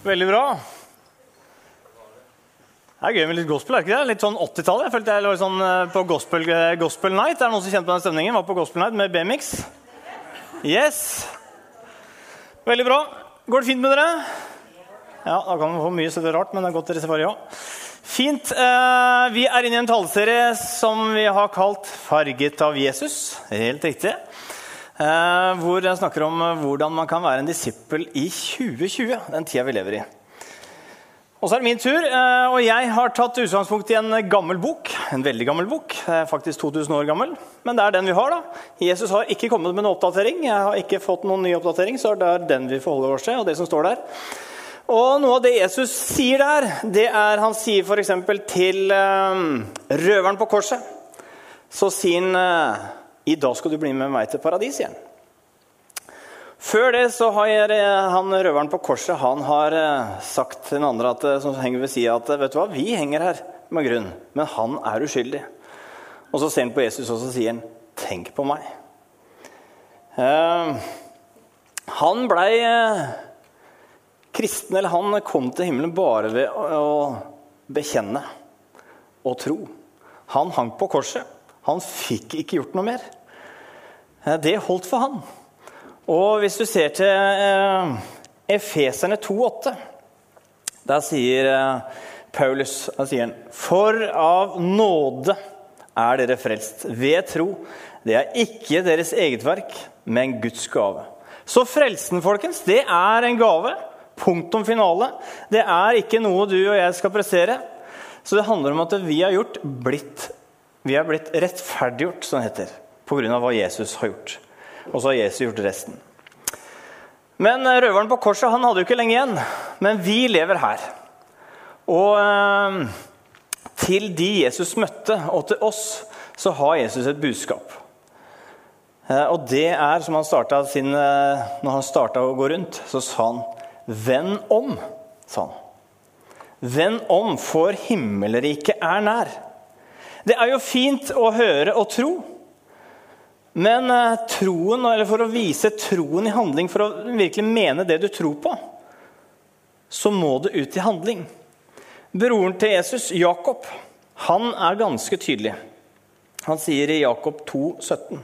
Veldig bra. Det er gøy med litt gospel. er det ikke det? Litt sånn 80-tallet. Jeg følte jeg var sånn eh, på gospel, eh, gospel Night. Er det noen som kjente på den stemningen? Var på Gospel Night med B-Mix. Yes. Veldig bra. Går det fint med dere? Ja, da kan vi få mye så det er rart, men det er godt dere svarer ja. Fint. Eh, vi er inne i en taleserie som vi har kalt 'Farget av Jesus'. Helt riktig. Eh, hvor jeg snakker om hvordan man kan være en disippel i 2020, den tida vi lever i. Og så er det min tur, eh, og jeg har tatt utgangspunkt i en gammel bok. En veldig gammel bok, faktisk 2000 år gammel. Men det er den vi har. da. Jesus har ikke kommet med noen oppdatering. Jeg har ikke fått noen ny oppdatering, så det er den vi forholder oss til. og det som står der. Og Noe av det Jesus sier der, det er Han sier f.eks. til røveren på korset. Så sier han i dag skal du bli med meg til paradis igjen. Før det så har han røveren på korset han har eh, sagt til den andre at, eh, som henger ved sida, at vet du hva, vi henger her med grunn, men han er uskyldig. Og så ser han på Jesus og så sier han, 'Tenk på meg'. Eh, han blei eh, kristen, eller han kom til himmelen bare ved å, å bekjenne og tro. Han hang på korset. Han fikk ikke gjort noe mer. Eh, det holdt for han. Og hvis du ser til eh, Efeserne 2,8, der sier eh, Paulus da sier han, For av nåde er dere frelst ved tro. Det er ikke deres eget verk, men Guds gave. Så frelsen, folkens, det er en gave. Punktum finale. Det er ikke noe du og jeg skal prestere. Så det handler om at vi har gjort blitt, vi har blitt rettferdiggjort, som det heter pga. hva Jesus har gjort. Og så har Jesus gjort resten. Men eh, røveren på korset han hadde jo ikke lenge igjen. Men vi lever her. Og eh, til de Jesus møtte, og til oss, så har Jesus et budskap. Eh, og det er, som han sin, når han starta å gå rundt, så sa han 'Venn om', sa han. 'Venn om, for himmelriket er nær. Det er jo fint å høre og tro. Men eh, troen, eller for å vise troen i handling, for å virkelig mene det du tror på, så må det ut i handling. Broren til Jesus, Jakob, han er ganske tydelig. Han sier i Jakob 2, 17,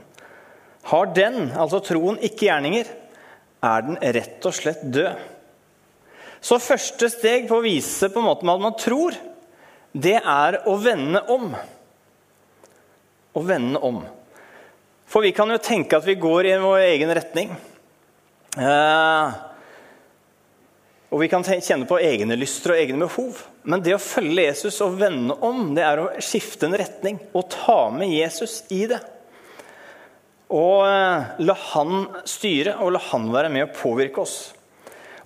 Har den, altså troen, ikke gjerninger, er den rett og slett død. Så første steg på å vise på en måte at man tror, det er å vende om. Å vende om. For vi kan jo tenke at vi går i vår egen retning. Eh, og vi kan kjenne på egne lyster og egne behov. Men det å følge Jesus og vende om, det er å skifte en retning og ta med Jesus i det. Og eh, la han styre, og la han være med å påvirke oss.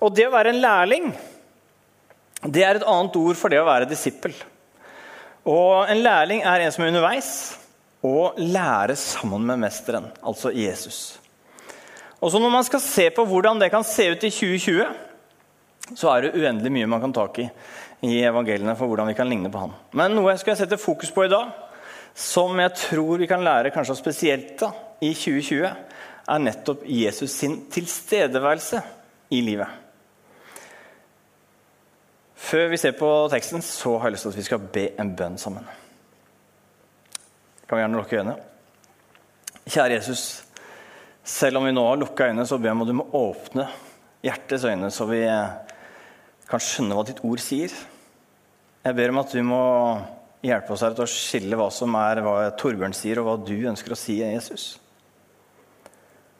Og det å være en lærling, det er et annet ord for det å være disippel. Og en lærling er en som er underveis og lære sammen med mesteren, altså Jesus. Og så Når man skal se på hvordan det kan se ut i 2020, så er det uendelig mye man kan tak i i evangeliene for hvordan vi kan ligne på han. Men noe jeg skal sette fokus på i dag, som jeg tror vi kan lære kanskje spesielt da, i 2020, er nettopp Jesus sin tilstedeværelse i livet. Før vi ser på teksten, så har jeg lyst til at vi skal be en bønn sammen kan vi gjerne lukke øynene. Kjære Jesus. Selv om vi nå har lukka øynene, så ber jeg om at du må åpne hjertets øyne, så vi kan skjønne hva ditt ord sier. Jeg ber om at du må hjelpe oss her til å skille hva som er hva Torbjørn sier, og hva du ønsker å si, Jesus.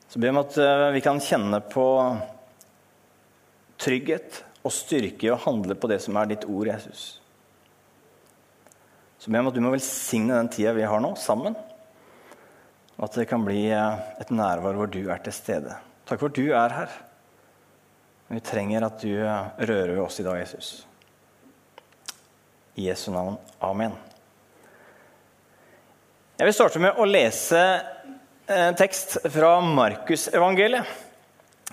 Så ber jeg om at eh, vi kan kjenne på trygghet og styrke i å handle på det som er ditt ord, Jesus. Så be om at du må velsigne den tida vi har nå, sammen. Og at det kan bli eh, et nærvær hvor du er til stede. Takk for at du er her. Men vi trenger at du eh, rører ved oss i dag, Jesus. I Jesu navn. Amen. Jeg vil starte med å lese en tekst fra Markusevangeliet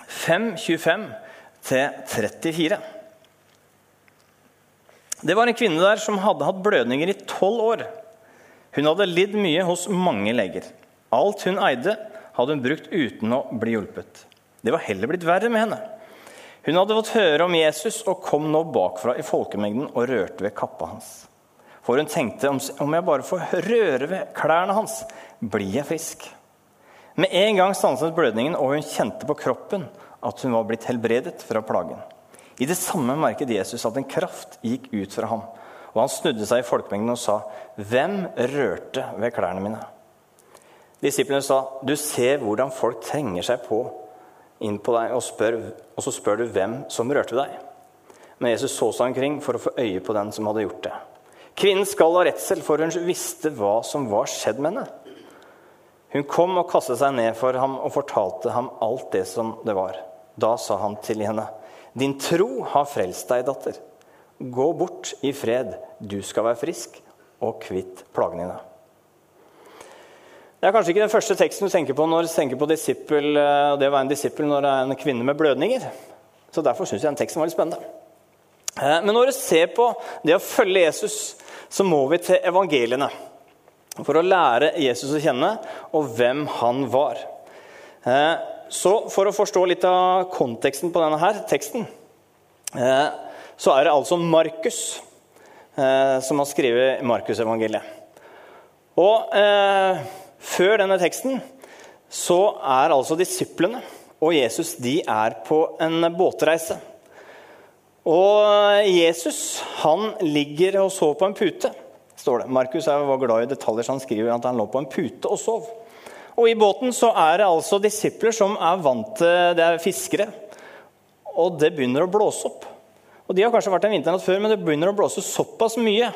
5.25 til 34. Det var en kvinne der som hadde hatt blødninger i tolv år. Hun hadde lidd mye hos mange leger. Alt hun eide, hadde hun brukt uten å bli hjulpet. Det var heller blitt verre med henne. Hun hadde fått høre om Jesus og kom nå bakfra i folkemengden og rørte ved kappa hans. For hun tenkte om jeg bare får røre ved klærne hans, blir jeg frisk. Med en gang stanset blødningen, og hun kjente på kroppen at hun var blitt helbredet fra plagen. I det samme merket Jesus at en kraft gikk ut fra ham. Og han snudde seg i folkemengden og sa, 'Hvem rørte ved klærne mine?' Disiplene sa, 'Du ser hvordan folk trenger seg på inn på deg, og, spør, og så spør du hvem som rørte deg.' Men Jesus så seg omkring for å få øye på den som hadde gjort det. Kvinnen skal av redsel, for hun visste hva som var skjedd med henne. Hun kom og kastet seg ned for ham og fortalte ham alt det som det var. Da sa han til henne, 'Din tro har frelst deg, datter.' Gå bort i fred, du skal være frisk og kvitt plagene dine. Det er kanskje ikke den første teksten du tenker på når du tenker på eh, det å være en disippel når det er en kvinne med blødninger. Så Derfor syns jeg den teksten var litt spennende. Eh, men når du ser på det å følge Jesus, så må vi til evangeliene. For å lære Jesus å kjenne, og hvem han var. Eh, så for å forstå litt av konteksten på denne her teksten så er det altså Markus eh, som har skrevet Markusevangeliet. Og eh, før denne teksten så er altså disiplene og Jesus de er på en båtreise. Og Jesus han ligger og sover på en pute. står det. Markus var glad i detaljer, så han skriver at han lå på en pute og sov. Og I båten så er det altså disipler som er vant til Det er fiskere. Og det begynner å blåse opp. Og De har kanskje vært en vinternatt før, men det begynner å blåse såpass mye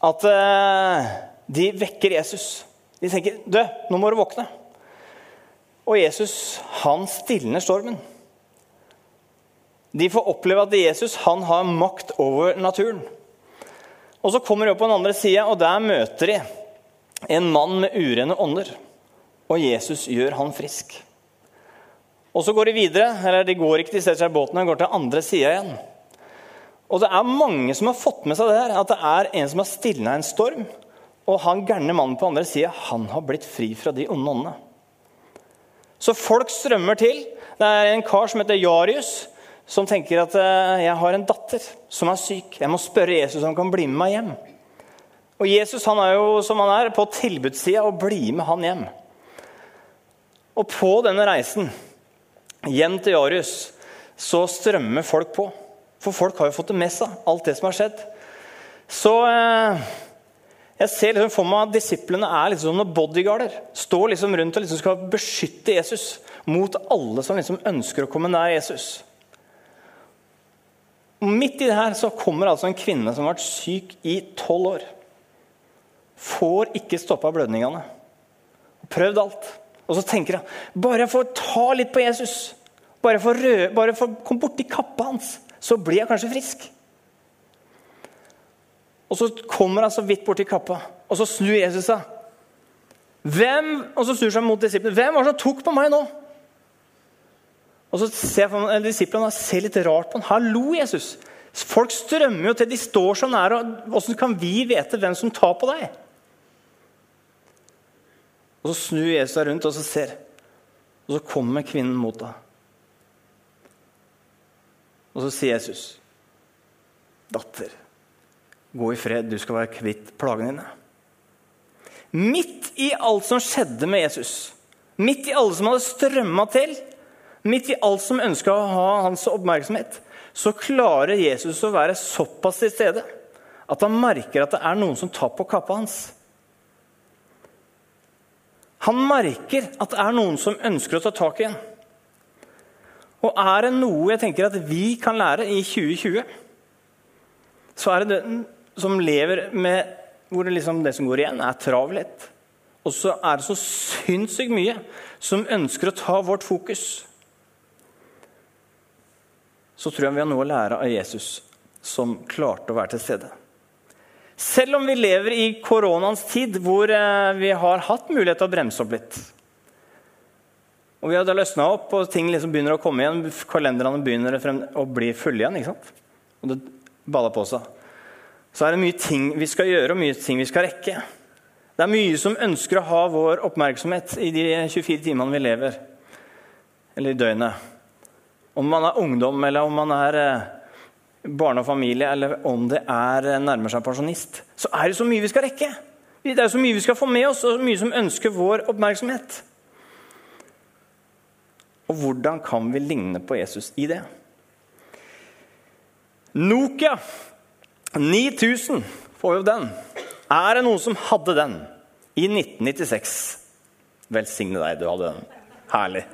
at uh, de vekker Jesus. De tenker 'Du, nå må du våkne'. Og Jesus, han stilner stormen. De får oppleve at Jesus han har makt over naturen. Og Så kommer de opp på den andre sida, og der møter de en mann med urene ånder. Og Jesus gjør han frisk. Og Så går de videre, eller de går ikke, de setter seg i båten de går til andre sida igjen. Og det er mange som har fått med seg det her, at det er en som har stilna en storm. Og han gærne mannen på andre sida han har blitt fri fra de onde åndene. Så folk strømmer til. Det er en kar som heter Jarius, som tenker at eh, jeg har en datter som er syk. Jeg må spørre Jesus om han kan bli med meg hjem. Og Jesus han er jo som han er, på tilbudssida og bli med han hjem. Og på denne reisen hjem til Jarius så strømmer folk på. For folk har jo fått det med seg, alt det som har skjedd. Så eh, jeg ser liksom for meg at disiplene er liksom noen bodyguarder. Står liksom rundt og liksom skal beskytte Jesus mot alle som liksom ønsker å komme nær Jesus. Og midt i det her så kommer altså en kvinne som har vært syk i tolv år. Får ikke stoppa blødningene. Prøvd alt. Og så tenker han bare jeg får ta litt på Jesus, bare jeg får, røde, bare jeg får komme borti kappa hans, så blir jeg kanskje frisk. Og så kommer han så vidt borti kappa, og så snur Jesus seg. Hvem, og så snur seg mot disiplene. Hvem var det som tok på meg nå? Og så ser Disiplene ser litt rart på ham. Hallo, Jesus! Folk strømmer jo til. De står så nære. Åssen kan vi vite hvem som tar på deg? Og Så snur Jesus seg rundt og så ser. Og så kommer kvinnen mot deg. Og så sier Jesus, 'Datter, gå i fred, du skal være kvitt plagene dine.' Midt i alt som skjedde med Jesus, midt i alle som hadde strømma til, midt i alt som ønska å ha hans oppmerksomhet, så klarer Jesus å være såpass til stede at han merker at det er noen som tar på kappa hans. Han merker at det er noen som ønsker å ta tak i ham. Og er det noe jeg tenker at vi kan lære i 2020, så er det den som lever med hvor det, liksom, det som går igjen, er travelhet. Og så er det så sinnssykt mye som ønsker å ta vårt fokus. Så tror jeg vi har noe å lære av Jesus, som klarte å være til stede. Selv om vi lever i koronaens tid, hvor eh, vi har hatt mulighet til å bremse opp litt og vi hadde løsna opp, og ting liksom begynner å komme igjen. Kalenderne begynner å bli fulle igjen. ikke sant? Og det baller på seg. Så er det mye ting vi skal gjøre, og mye ting vi skal rekke. Det er mye som ønsker å ha vår oppmerksomhet i de 24 timene vi lever, eller i døgnet. Om man er ungdom, eller om man er eh, barne og familie, eller om det er eh, nærmer seg pensjonist, så er det så mye vi skal rekke. Det er så mye vi skal få med oss, og mye som ønsker vår oppmerksomhet. Og hvordan kan vi ligne på Jesus i det? Nokia 9000 får jo den. Er det noen som hadde den i 1996? Velsigne deg, du hadde den. Herlig.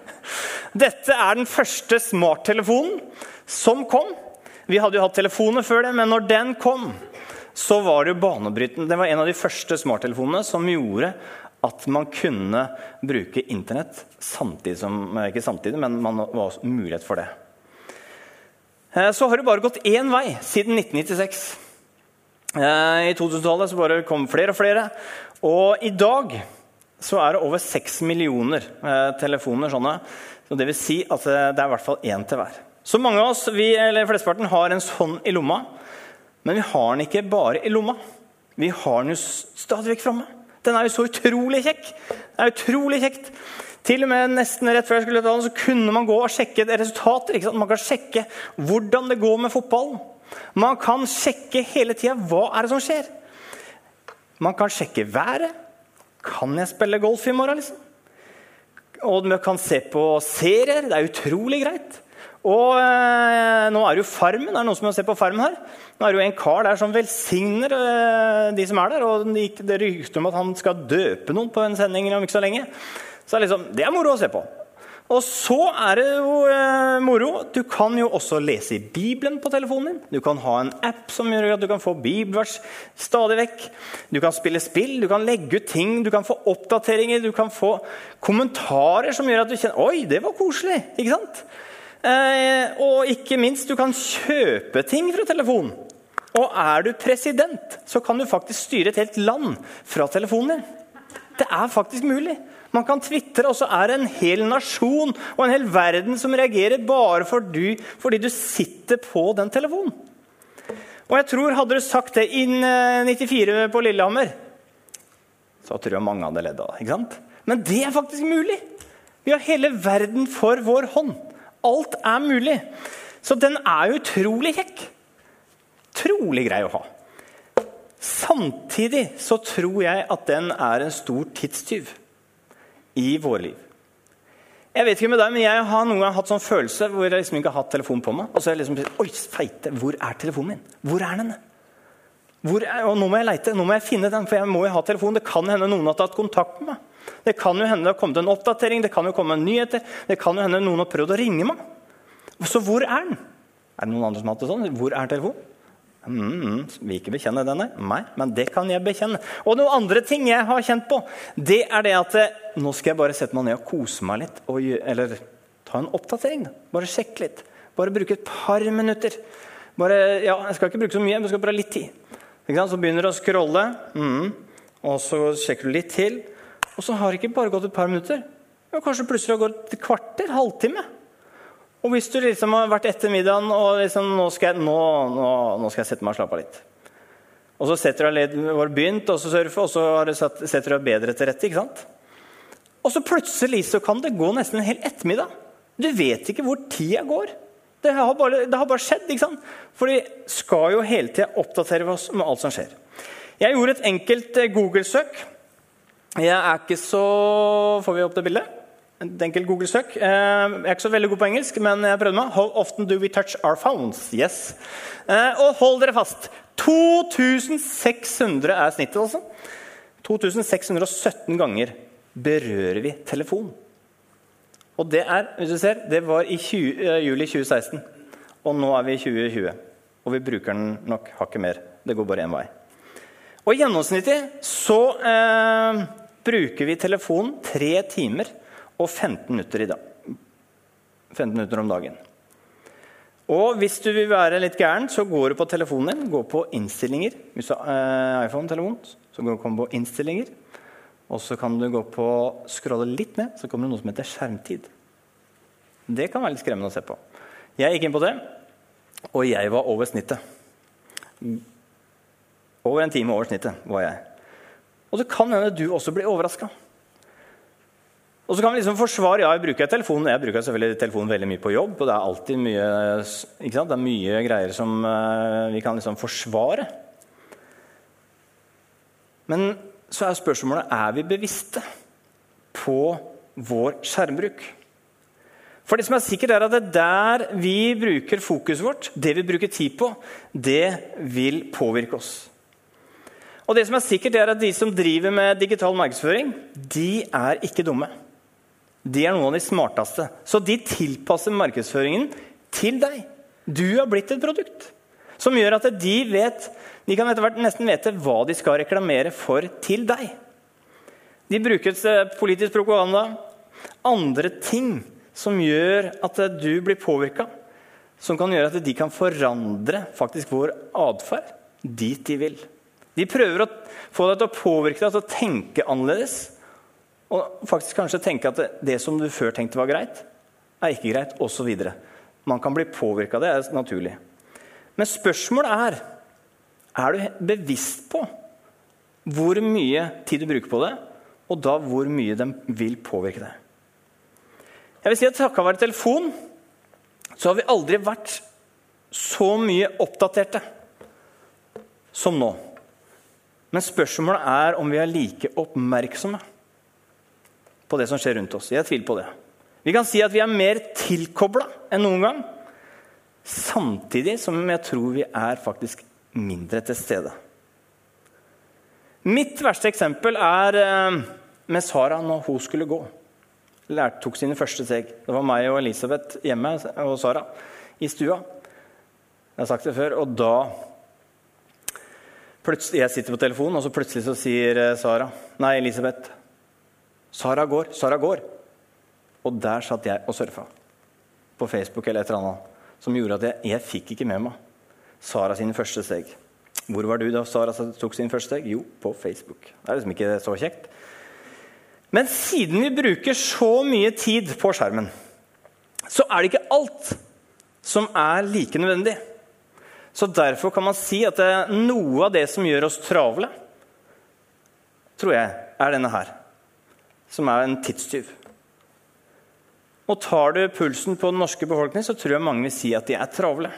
Dette er den første smarttelefonen som kom. Vi hadde jo hatt telefoner før det, men når den kom, så var det jo banebrytende. Det var en av de første smarttelefonene som gjorde at man kunne bruke Internett samtidig som Ikke samtidig, men man var mulighet for det. Eh, så har det bare gått én vei siden 1996. Eh, I 2000-tallet så bare kom flere og flere. Og i dag så er det over seks millioner eh, telefoner sånne. Så det vil si at det er i hvert fall én til hver. Så mange av oss, vi, eller flesteparten, har en sånn i lomma. Men vi har den ikke bare i lomma. Vi har den jo stadig vekk framme. Den er jo så utrolig kjekk. Det er utrolig kjekt. Til og med nesten rett før jeg skulle ta den, så kunne man gå og sjekke resultater. Man kan sjekke hvordan det går med fotballen. Man kan sjekke hele tida hva er det som skjer. Man kan sjekke været. Kan jeg spille golf i morgen? liksom? Og man kan se på serier. Det er utrolig greit. Og eh, nå er det jo Farmen. Er det noen som har sett på Farmen her? Nå er det jo en kar der som velsigner eh, de som er der. Og det rykter om at han skal døpe noen på en sending om ikke så lenge. Så det er, liksom, det er moro å se på. Og så er det jo eh, moro. Du kan jo også lese i Bibelen på telefonen din. Du kan ha en app som gjør at du kan få bibelvers stadig vekk. Du kan spille spill, du kan legge ut ting, du kan få oppdateringer, du kan få kommentarer som gjør at du kjenner Oi, det var koselig! Ikke sant? Eh, og ikke minst, du kan kjøpe ting fra telefonen. Og er du president, så kan du faktisk styre et helt land fra telefonen din. Det er faktisk mulig. Man kan tvitre, og så er det en hel nasjon og en hel verden som reagerer bare for du, fordi du sitter på den telefonen. Og jeg tror, Hadde du sagt det i 94 eh, på Lillehammer, så tror jeg mange hadde ledd av det. Men det er faktisk mulig. Vi har hele verden for vår hånd. Alt er mulig. Så den er utrolig kjekk. Trolig grei å ha. Samtidig så tror jeg at den er en stor tidstyv i våre liv. Jeg vet ikke med deg, men jeg har noen gang hatt sånn følelse hvor jeg liksom ikke har hatt telefonen på meg. Og så er jeg liksom Oi, feite, hvor er telefonen min? Hvor er den? Hvor er, og nå må jeg leite, nå må jeg finne den, for jeg må jo ha telefonen. Det kan hende noen har tatt kontakt med meg. Det kan jo hende det har kommet en oppdatering, det kan jo komme en nyheter. Det kan jo hende noen har prøvd å ringe meg. Så hvor er den? Er det noen andre som har hatt det sånn? Hvor er telefonen? Mm, mm, vil ikke bekjenne denne? Nei, men det kan jeg bekjenne. Og noen andre ting jeg har kjent på, det er det at eh, nå skal jeg bare sette meg ned og kose meg litt. Og, eller ta en oppdatering. Bare sjekke litt. Bare bruke et par minutter. Bare, ja, jeg skal ikke bruke så mye, men jeg skal ha litt tid. Så begynner du å scrolle, mm, og så sjekker du litt til. Og så har det ikke bare gått et par minutter. Men kanskje plutselig har gått et kvarter, halvtime. Og hvis du liksom har vært etter middagen og liksom, nå, skal jeg, nå, nå, nå, skal jeg, sette meg og slappe av litt Og så setter du deg har begynt å surfe, og så satt, setter du deg bedre til rette. ikke sant? Og så plutselig så kan det gå nesten en hel ettermiddag. Du vet ikke hvor tida går. Det har bare, det har bare skjedd. ikke sant? For de skal jo hele tida oppdatere oss med alt som skjer. Jeg gjorde et enkelt eh, Google-søk. Jeg er ikke så Får vi opp det bildet? Et enkelt Google-søk. Eh, jeg er ikke så veldig god på engelsk, men jeg prøvde meg. How often do we touch our phones? Yes. Eh, og hold dere fast. 2600 er snittet, altså. 2617 ganger berører vi telefon. Og det er, hvis du ser, det var i 20, uh, juli 2016. Og nå er vi i 2020. Og vi bruker den nok hakket mer. Det går bare én vei. Og gjennomsnittlig så eh, bruker vi telefonen tre timer og 15 minutter i dag. 15 minutter om dagen. Og hvis du vil være litt gæren, så går du på telefonen din, går på innstillinger. Hvis du har eh, iPhone-telefon, så går du på innstillinger. Og så kan du gå på scrolle litt ned, så kommer det noe som heter skjermtid. Det kan være litt skremmende å se på. Jeg gikk inn på det, og jeg var over snittet. Over en time over snittet var jeg. Og det kan hende du også blir overraska. Og så kan vi liksom forsvare, ja, Jeg bruker telefonen jeg bruker selvfølgelig telefonen veldig mye på jobb. og Det er alltid mye, er mye greier som uh, vi kan liksom forsvare. Men så er spørsmålet er vi bevisste på vår skjermbruk. For det som er sikkert er at det der vi bruker fokuset vårt, det vi bruker tid på, det vil påvirke oss. Og det som er sikkert er at De som driver med digital markedsføring, de er ikke dumme. De er noen av de smarteste. Så de tilpasser markedsføringen til deg. Du har blitt et produkt som gjør at de vet De kan etter hvert nesten vite hva de skal reklamere for til deg. De bruker politisk propaganda, andre ting som gjør at du blir påvirka. Som kan gjøre at de kan forandre faktisk vår atferd dit de vil. De prøver å få deg til å påvirke deg til å tenke annerledes. Og faktisk kanskje tenke at det, som du før tenkte var greit, er ikke greit, osv. Man kan bli påvirka av det, er naturlig. Men spørsmålet er er du bevisst på hvor mye tid du bruker på det, og da hvor mye de vil påvirke deg. Jeg vil si at Takket være telefon så har vi aldri vært så mye oppdaterte som nå. Men spørsmålet er om vi er like oppmerksomme på det som skjer rundt oss. Jeg tviler på det. Vi kan si at vi er mer tilkobla enn noen gang. Samtidig som jeg tror vi er faktisk mindre til stede. Mitt verste eksempel er eh, med Sara når hun skulle gå. Lærte, tok sine første steg. Det var meg og Elisabeth hjemme og Sara i stua. Jeg har sagt det før. Og da plutselig, Jeg sitter på telefonen, og så plutselig så sier eh, Sara Nei, Elisabeth. Sara går. Sara går. Og der satt jeg og surfa. På Facebook eller et eller annet. Som gjorde at jeg, jeg fikk ikke med meg Sara sine første steg. Hvor var du da Sara tok sin første steg? Jo, på Facebook. Det er liksom ikke så kjekt. Men siden vi bruker så mye tid på skjermen, så er det ikke alt som er like nødvendig. Så derfor kan man si at noe av det som gjør oss travle, tror jeg, er denne her. Som er en tidstyv. Og tar du pulsen på den norske befolkningen, så tror jeg mange vil si at de er travle.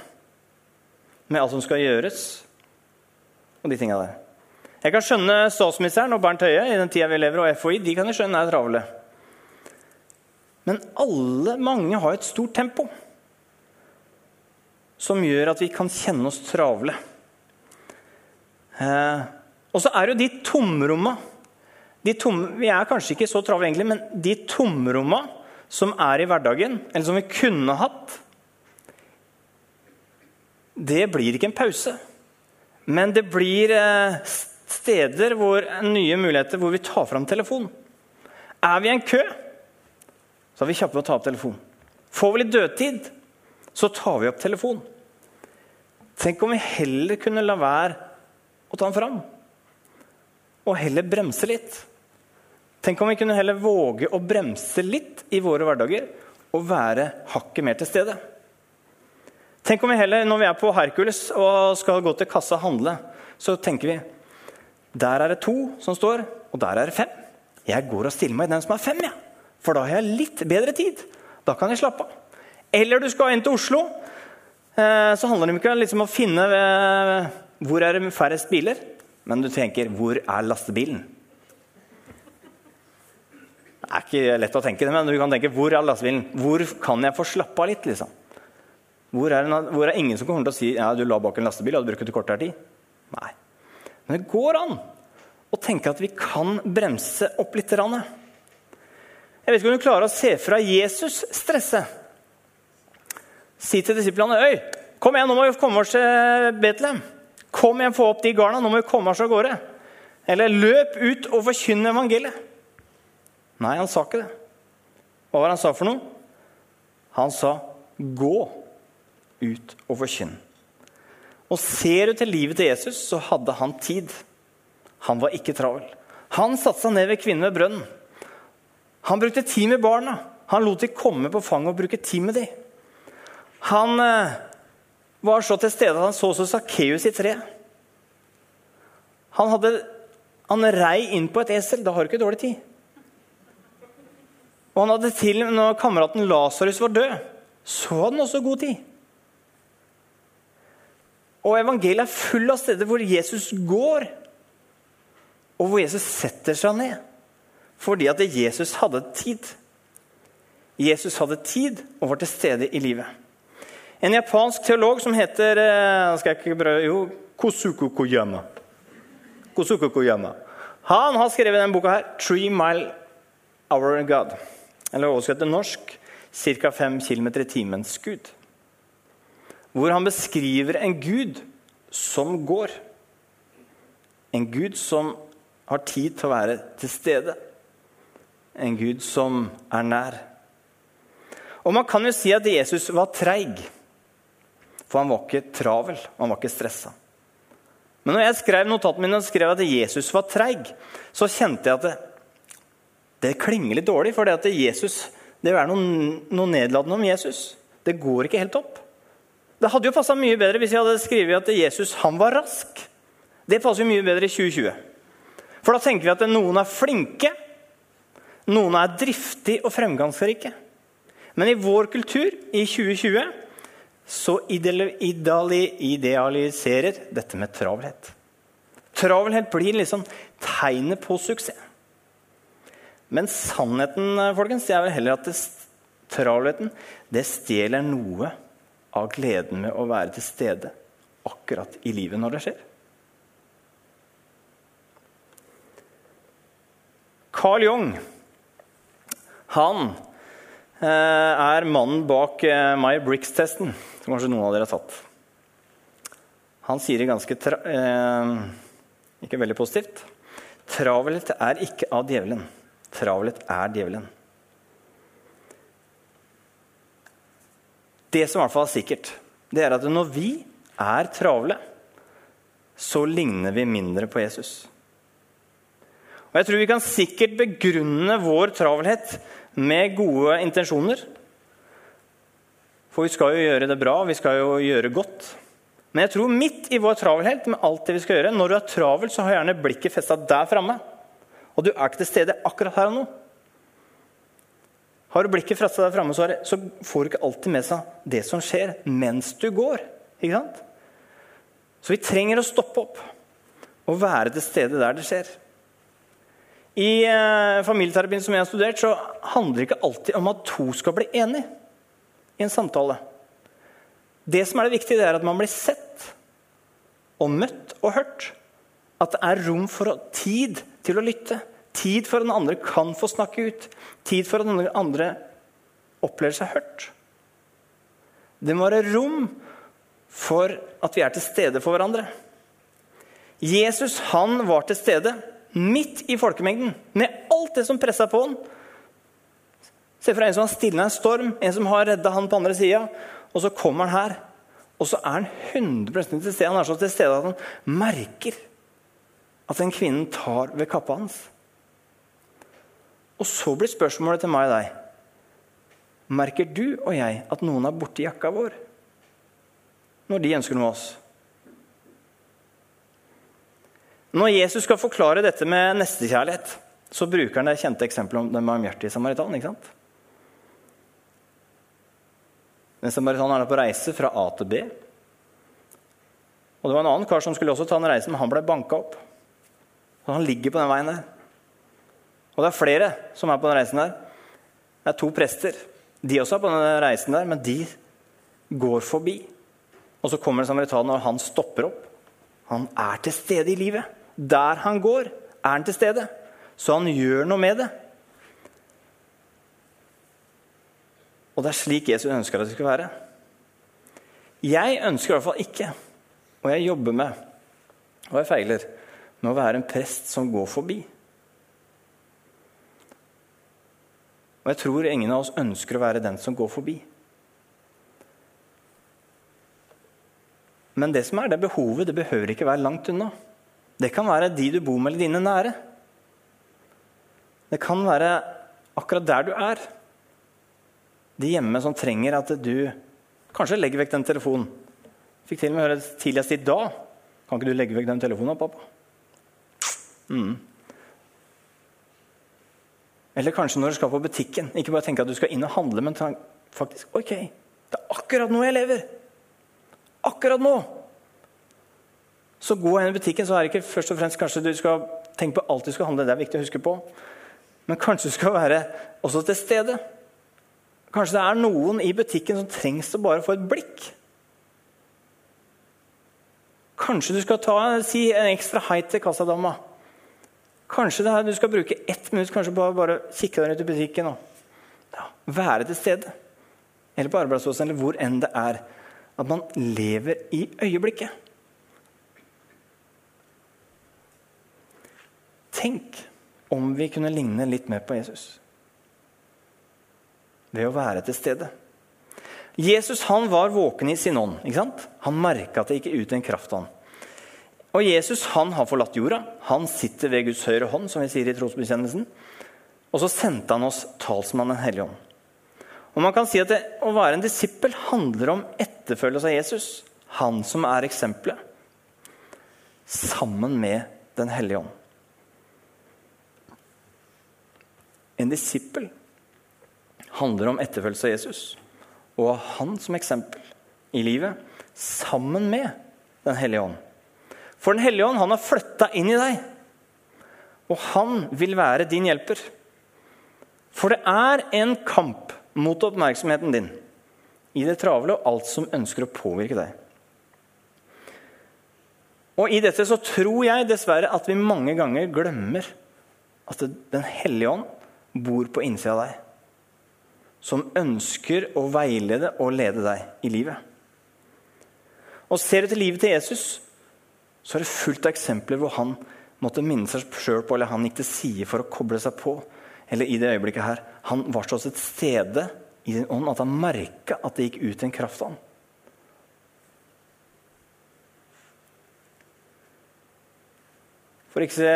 Med alt som skal gjøres, og de tinga der. Jeg kan skjønne statsministeren og Bernt Høie i den tida vi lever, og FHI. De kan jeg skjønne er travle. Men alle, mange, har et stort tempo som gjør at vi kan kjenne oss travle. Eh, og så er jo de tomromma Vi er kanskje ikke så travle, egentlig, men de tomromma som er i hverdagen, eller som vi kunne hatt, det blir ikke en pause. Men det blir eh, steder hvor nye muligheter hvor vi tar fram telefonen. Er vi i en kø, så er vi kjappe å ta opp telefonen. Får vi litt dødtid, så tar vi opp telefonen. Tenk om vi heller kunne la være å ta den fram, og heller bremse litt. Tenk om vi kunne heller våge å bremse litt i våre hverdager og være hakket mer til stede. Tenk om vi heller, når vi er på Hercules og skal gå til kassa og handle, så tenker vi der er det to som står, og der er det fem. Jeg går og stiller meg i den som er fem, ja. for da har jeg litt bedre tid. Da kan jeg slappe av. Eller du skal inn til Oslo. Eh, så handler det ikke liksom om å finne eh, hvor er det færrest biler, men du tenker hvor er lastebilen? Det er ikke lett å tenke det, men du kan tenke hvor er lastebilen? Hvor kan jeg få slappe av litt? liksom? Hvor er, det, hvor er ingen som kommer til å si ja, du la bak en lastebil og du brukte kortere tid? Nei. Men det går an å tenke at vi kan bremse opp litt. Jeg vet ikke om du klarer å se fra Jesus stresse. Si til disiplene Øy, kom igjen, nå må vi komme oss til Betlehem. Kom igjen, få opp de garna, nå må vi komme oss av gårde. Eller løp ut og forkynn evangeliet. Nei, han sa ikke det. Hva var det han sa for noe? Han sa 'gå ut og forkynn'. Og ser du til livet til Jesus, så hadde han tid. Han var ikke travel. Han satte seg ned ved kvinnen ved brønnen. Han brukte tid med barna. Han lot de komme på fanget og bruke tid med dem. Han eh, var så til stede at han så så Sakkeus i tre. Han, hadde, han rei inn på et esel. Da har du ikke dårlig tid. Og han hadde til, når kameraten Lasarus var død, så hadde han også god tid. Og evangeliet er full av steder hvor Jesus går, og hvor Jesus setter seg ned. Fordi at Jesus hadde tid. Jesus hadde tid og var til stede i livet. En japansk teolog som heter eh, skal jeg ikke prøve, jo, Kosuko Koyama. Kosuko Koyama. Han har skrevet denne boka her, 'Three Mile Hour God'. Eller oversatt til norsk ca. 5 km i timens Gud. Hvor han beskriver en gud som går. En gud som har tid til å være til stede. En gud som er nær. Og Man kan jo si at Jesus var treig, for han var ikke travel. Han var ikke stressa. Men når jeg skrev notatene mine og skrev at Jesus var treig, så kjente jeg at det, det klinger litt dårlig. For det at Jesus, det er noe, noe nedlatende om Jesus. Det går ikke helt opp. Det hadde jo passa mye bedre hvis jeg hadde skrevet at Jesus han var rask. Det passer jo mye bedre i 2020. For da tenker vi at noen er flinke, noen er driftige og fremgangsrike. Men i vår kultur i 2020 så idealiserer dette med travelhet. Travelhet blir liksom tegnet på suksess. Men sannheten folkens, det er vel heller at det, travelheten det stjeler noe av gleden med å være til stede akkurat i livet når det skjer. Carl Jung han er mannen bak eh, My Bricks-testen, som kanskje noen av dere har tatt. Han sier det ganske eh, ikke veldig positivt. Travelhet er ikke av djevelen. Travelhet er djevelen. Det som i hvert fall er sikkert, det er at når vi er travle, så ligner vi mindre på Jesus. Og Jeg tror vi kan sikkert begrunne vår travelhet med gode intensjoner. For vi skal jo gjøre det bra, vi skal jo gjøre godt. Men jeg tror midt i vår travelhet, med alt det vi skal gjøre, når du er travel, så har gjerne blikket festa der framme. Og du er ikke til stede akkurat her og nå. Har du blikket festa der framme, så, får du ikke alltid med seg det som skjer mens du går. Ikke sant? Så vi trenger å stoppe opp og være til stede der det skjer. I eh, familieterapien som jeg har studert, så handler det ikke alltid om at to skal bli enige i en samtale. Det som er det viktige, det er at man blir sett og møtt og hørt. At det er rom for tid til å lytte. Tid for at den andre kan få snakke ut. Tid for at den andre opplever seg hørt. Det må være rom for at vi er til stede for hverandre. Jesus han var til stede midt i folkemengden, med alt det som pressa på han. Se for deg en som har stilna en storm, en som har redda han på andre sida. Og så kommer han her, og så er han 100 til stede. Han er så til stede at han merker at den kvinnen tar ved kappa hans. Og så blir spørsmålet til meg og deg Merker du og jeg at noen er borti jakka vår når de ønsker noe av oss? Når Jesus skal forklare dette med nestekjærlighet, så bruker han det kjente eksempelet om den barmhjertige samaritanen. ikke sant? Den samaritanen er på reise fra A til B. Og Det var en annen kar som skulle også ta den reisen, men han ble banka opp. Så Han ligger på den veien der. Og det er flere som er på den reisen der. Det er to prester. De også er på den reisen der, men de går forbi. Og så kommer samaritanen, og han stopper opp. Han er til stede i livet. Der han går, er han til stede. Så han gjør noe med det. Og det er slik Jesus ønsker at det skal være. Jeg ønsker i hvert fall ikke, og jeg jobber med, og jeg feiler, med å være en prest som går forbi. Og jeg tror ingen av oss ønsker å være den som går forbi. Men det som er det behovet, det behøver ikke være langt unna. Det kan være de du bor med, eller dine nære. Det kan være akkurat der du er. De hjemme som trenger at du kanskje legger vekk den telefonen. Fikk til og med høre tidligst i dag. Kan ikke du legge vekk den telefonen, pappa? Mm. Eller kanskje når du skal på butikken. Ikke bare tenke at du skal inn og handle, men faktisk Ok, det er akkurat nå jeg lever. Akkurat nå. Så gå inn i butikken, så er det ikke først og fremst kanskje du skal tenke på alt du skal handle. Det er viktig å huske på. Men kanskje du skal være også til stede. Kanskje det er noen i butikken som trengs å bare få et blikk. Kanskje du skal ta, si en ekstra hei til kassadama. Kanskje det er, du skal bruke ett minutt kanskje på å bare kikke deg rundt i butikken og ja, være til stede. Eller på arbeidsplassen, eller hvor enn det er. At man lever i øyeblikket. Tenk om vi kunne ligne litt mer på Jesus ved å være til stede. Jesus han var våken i sin ånd. ikke sant? Han merka at det gikk ut en kraft av han. Og Jesus han har forlatt jorda. Han sitter ved Guds høyre hånd, som vi sier i trosbekjennelsen. Og så sendte han oss talsmannen Den hellige ånd. Og man kan si at det, Å være en disippel handler om etterfølgelse av Jesus. Han som er eksempelet. Sammen med Den hellige ånd. En disippel handler om etterfølgelse av Jesus og av han som eksempel i livet, sammen med Den hellige ånd. For Den hellige ånd han har flytta inn i deg, og han vil være din hjelper. For det er en kamp mot oppmerksomheten din i det travle og alt som ønsker å påvirke deg. Og I dette så tror jeg dessverre at vi mange ganger glemmer at Den hellige ånd bor på innsida av deg som ønsker å veilede og lede deg i livet. Og Ser du til livet til Jesus, så er det fullt av eksempler hvor han måtte minne seg sjøl på, eller han gikk til side for å koble seg på. Eller i det øyeblikket her, Han var så et stede i sin ånd at han merka at det gikk ut en kraft av ham. For ikke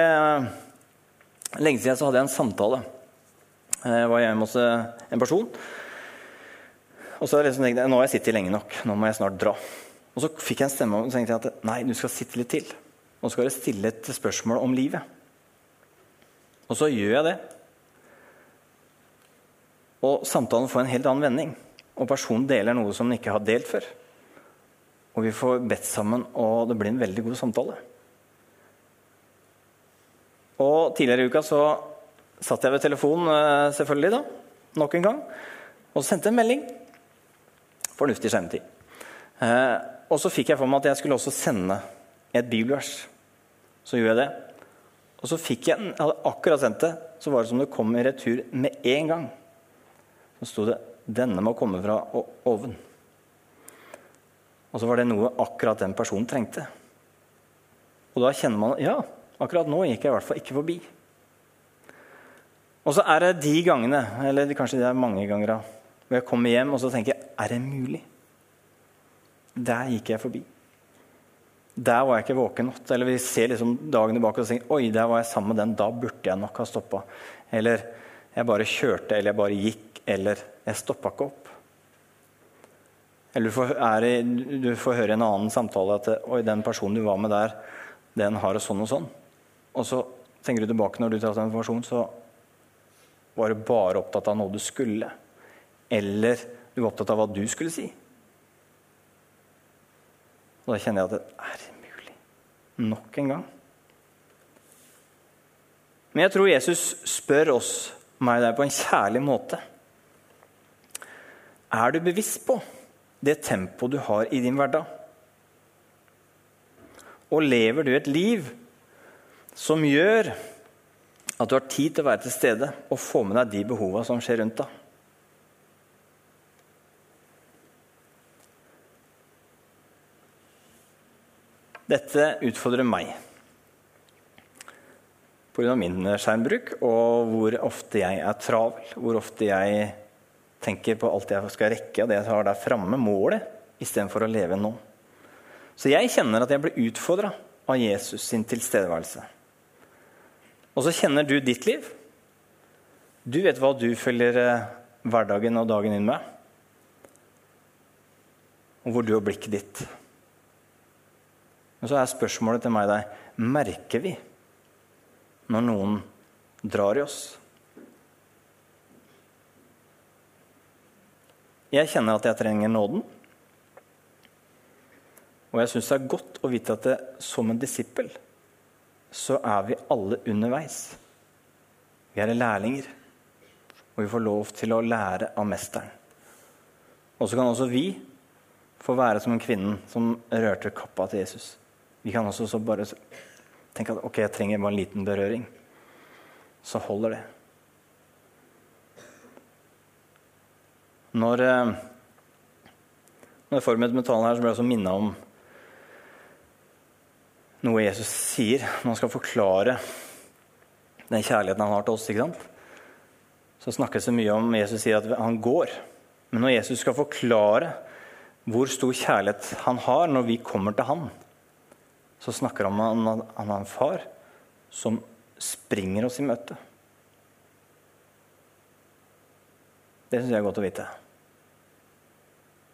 lenge siden så hadde jeg en samtale var hjemme hos eh, en person. Og så liksom tenkte jeg nå har jeg sittet lenge nok, nå må jeg snart dra. Og så fikk jeg en stemme og tenkte jeg at nei, du skal sitte litt til. Nå skal du stille et spørsmål om livet. Og så gjør jeg det. Og samtalen får en helt annen vending. Og personen deler noe som den ikke har delt før. Og vi får bedt sammen, og det blir en veldig god samtale. Og tidligere i uka så satt jeg ved telefonen eh, selvfølgelig da, nok en gang og sendte en melding. Fornuftig skjermtid. Eh, og så fikk jeg for meg at jeg skulle også sende et bibelvers. Så gjorde jeg det. Og så fikk jeg den. Jeg hadde akkurat sendt det. Så var det som det kom i retur med en gang. Så sto det 'Denne må komme fra oven'. Og så var det noe akkurat den personen trengte. Og da kjenner man Ja, akkurat nå gikk jeg i hvert fall ikke forbi. Og så er det de gangene, eller kanskje det er mange ganger, hvor jeg kommer hjem og så tenker jeg, er det mulig? Der gikk jeg forbi. Der var jeg ikke våken nok. Eller vi ser liksom dagen tilbake og tenker oi, der var jeg sammen med den. Da burde jeg nok ha stoppa. Eller jeg bare kjørte, eller jeg bare gikk, eller jeg stoppa ikke opp. Eller du får, i, du får, høre en annen samtale at oi, den personen du var med der, den har det sånn og sånn. Og så tenker du tilbake når du tar den informasjonen, så var du bare opptatt av noe du skulle? Eller du var opptatt av hva du skulle si? Og da kjenner jeg at det er mulig. Nok en gang. Men jeg tror Jesus spør oss, meg deg, på en kjærlig måte. Er du bevisst på det tempoet du har i din hverdag? Og lever du et liv som gjør at du har tid til å være til stede og få med deg de behova som skjer rundt deg. Dette utfordrer meg pga. min skjermbruk og hvor ofte jeg er travel. Hvor ofte jeg tenker på alt jeg skal rekke, og det jeg har der framme, målet, istedenfor å leve nå. Så jeg kjenner at jeg blir utfordra av Jesus sin tilstedeværelse. Og så kjenner du ditt liv. Du vet hva du følger eh, hverdagen og dagen inn med. Og hvor du og blikket ditt. Men så er spørsmålet til meg og deg merker vi når noen drar i oss? Jeg kjenner at jeg trenger nåden. Og jeg syns det er godt å vite at det, som en disippel så er vi alle underveis. Vi er lærlinger, og vi får lov til å lære av mesteren. Og så kan også vi få være som en kvinne som rørte kappa til Jesus. Vi kan også bare tenke at ok, jeg trenger bare en liten berøring. Så holder det. Når, eh, når jeg forberedte med talen her, så ble jeg også minna om noe Jesus sier når han skal forklare den kjærligheten han har til oss. ikke sant? Så snakkes det mye om Jesus sier at han går. Men når Jesus skal forklare hvor stor kjærlighet han har når vi kommer til han, så snakker han om at han har en far som springer oss i møte. Det syns jeg er godt å vite.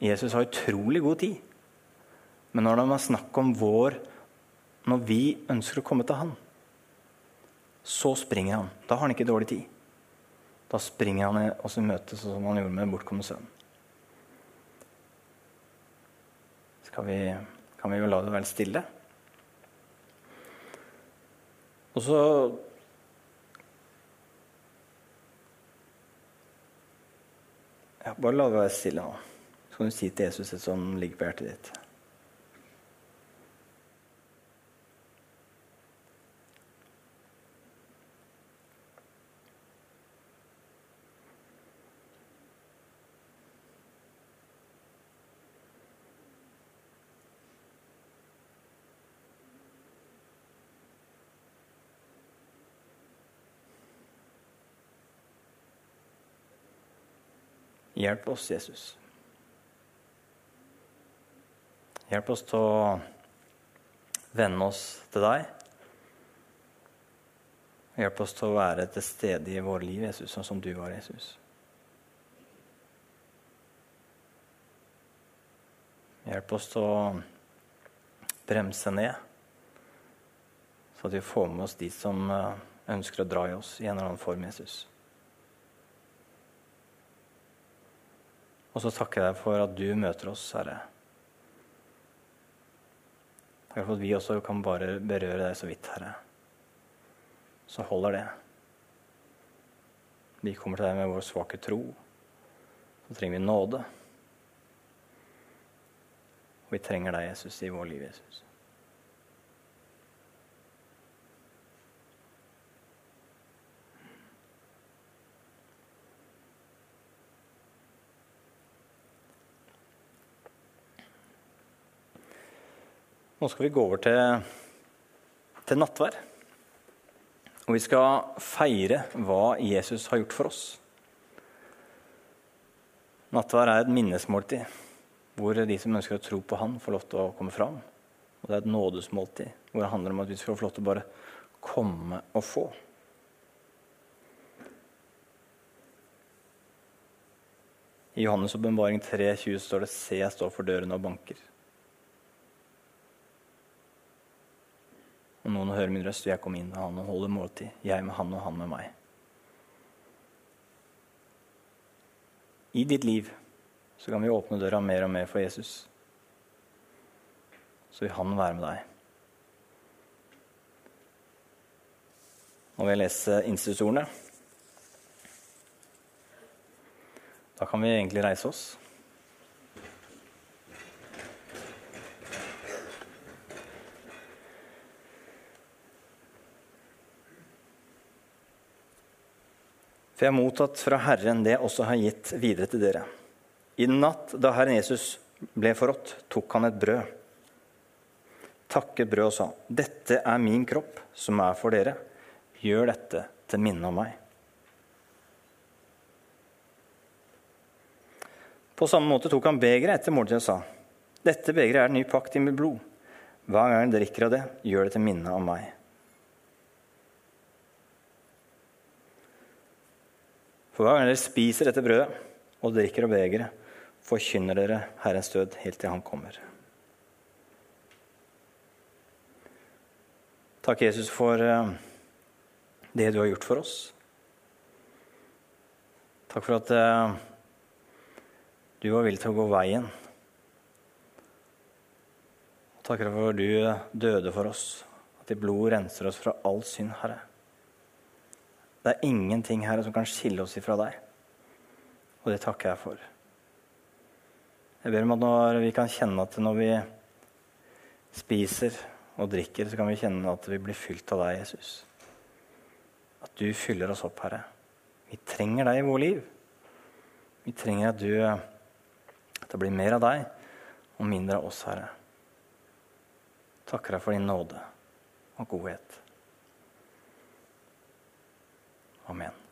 Jesus har utrolig god tid. Men når det er snakk om vår når vi ønsker å komme til Han, så springer han. Da har han ikke dårlig tid. Da springer han oss i møte, sånn som han gjorde med bortkomne sønn. Skal vi, kan vi jo la det være stille? Og så ja, Bare la det være stille nå. Så kan du si til Jesus det som ligger på hjertet ditt. Hjelp oss, Jesus. Hjelp oss til å venne oss til deg. Hjelp oss til å være til stede i våre liv, Jesus, sånn som du var, Jesus. Hjelp oss til å bremse ned, så at vi får med oss de som eh, ønsker å dra i oss i en eller annen form, Jesus. Og så takker jeg deg for at du møter oss, Herre. Takk for at vi også kan bare berøre deg så vidt, Herre. Så holder det. Vi kommer til deg med vår svake tro. Så trenger vi nåde. Og vi trenger deg, Jesus, i vår liv, Jesus. Nå skal vi gå over til, til nattvær. Og vi skal feire hva Jesus har gjort for oss. Nattvær er et minnesmåltid hvor de som ønsker å tro på Han, får lov til å komme fram. Og det er et nådesmåltid hvor det handler om at vi skal få lov til å bare komme og få. I Johannes' åpenbaring 3,20 står det 'Se, jeg står for døren og banker'. Og å hører min røst, og jeg kommer inn med han og holder måltid. Jeg med han og han med meg. I ditt liv så kan vi åpne døra mer og mer for Jesus. Så vil han være med deg. Nå vil jeg lese institusordene. Da kan vi egentlig reise oss. For jeg har mottatt fra Herren det jeg også har gitt videre til dere. I natt da Herren Jesus ble forrådt, tok han et brød, takket brød og sa, 'Dette er min kropp, som er for dere. Gjør dette til minne om meg.' På samme måte tok han begeret etter måltidet og sa, 'Dette begeret er den nye pakt i mitt blod.' Hver gang dere drikker av det, gjør det til minne om meg.' For hver gang dere spiser dette brødet og drikker av begeret, forkynner dere Herrens død helt til Han kommer. Takk, Jesus, for eh, det du har gjort for oss. Takk for at eh, du var villig til å gå veien. Takk for at du døde for oss, at ditt blod renser oss fra all synd, Herre. Det er ingenting, Herre, som kan skille oss ifra deg. Og det takker jeg for. Jeg ber om at når vi kan kjenne at når vi spiser og drikker, så kan vi kjenne at vi blir fylt av deg, Jesus. At du fyller oss opp, Herre. Vi trenger deg i vårt liv. Vi trenger at du at det blir mer av deg og mindre av oss, Herre. Takker deg for din nåde og godhet. Amen.